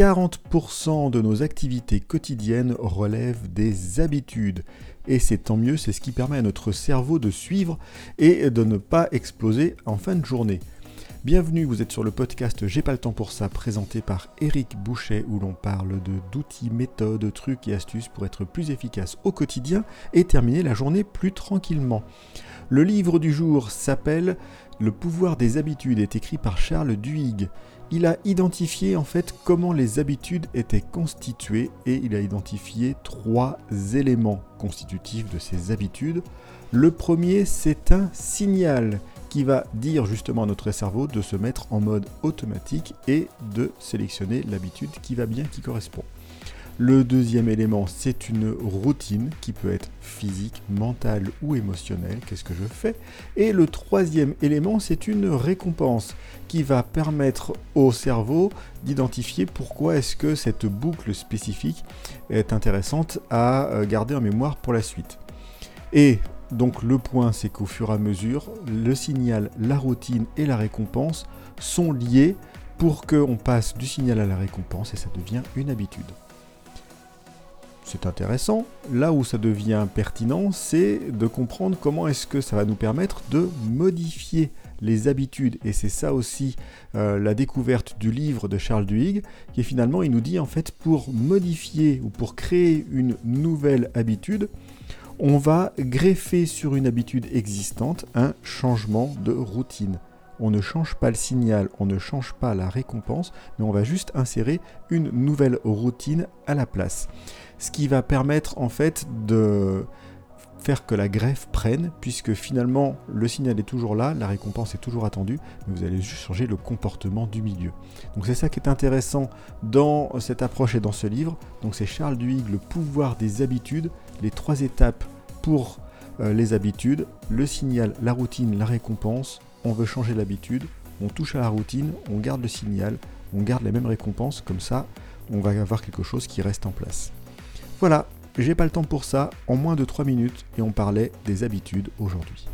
40% de nos activités quotidiennes relèvent des habitudes. Et c'est tant mieux, c'est ce qui permet à notre cerveau de suivre et de ne pas exploser en fin de journée. Bienvenue, vous êtes sur le podcast J'ai pas le temps pour ça, présenté par Eric Boucher, où l'on parle de d'outils, méthodes, trucs et astuces pour être plus efficace au quotidien et terminer la journée plus tranquillement. Le livre du jour s'appelle Le pouvoir des habitudes, est écrit par Charles Duhigg il a identifié en fait comment les habitudes étaient constituées et il a identifié trois éléments constitutifs de ces habitudes. Le premier, c'est un signal qui va dire justement à notre cerveau de se mettre en mode automatique et de sélectionner l'habitude qui va bien, qui correspond. Le deuxième élément, c'est une routine qui peut être physique, mentale ou émotionnelle. Qu'est-ce que je fais? Et le troisième élément, c'est une récompense qui va permettre au cerveau d'identifier pourquoi est-ce que cette boucle spécifique est intéressante à euh, garder en mémoire pour la suite. Et donc le point, c'est qu'au fur et à mesure, le signal, la routine et la récompense sont liés pour qu'on passe du signal à la récompense et ça devient une habitude c'est intéressant. Là où ça devient pertinent, c'est de comprendre comment est-ce que ça va nous permettre de modifier les habitudes. Et c'est ça aussi euh, la découverte du livre de Charles Duhigg, qui finalement, il nous dit en fait, pour modifier ou pour créer une nouvelle habitude, on va greffer sur une habitude existante un changement de routine. On ne change pas le signal, on ne change pas la récompense, mais on va juste insérer une nouvelle routine à la place ce qui va permettre en fait de faire que la greffe prenne, puisque finalement le signal est toujours là, la récompense est toujours attendue, mais vous allez juste changer le comportement du milieu. Donc c'est ça qui est intéressant dans cette approche et dans ce livre. Donc c'est Charles Duhigg, le pouvoir des habitudes, les trois étapes pour euh, les habitudes, le signal, la routine, la récompense. On veut changer l'habitude, on touche à la routine, on garde le signal, on garde les mêmes récompenses, comme ça on va avoir quelque chose qui reste en place. Voilà, j'ai pas le temps pour ça, en moins de 3 minutes, et on parlait des habitudes aujourd'hui.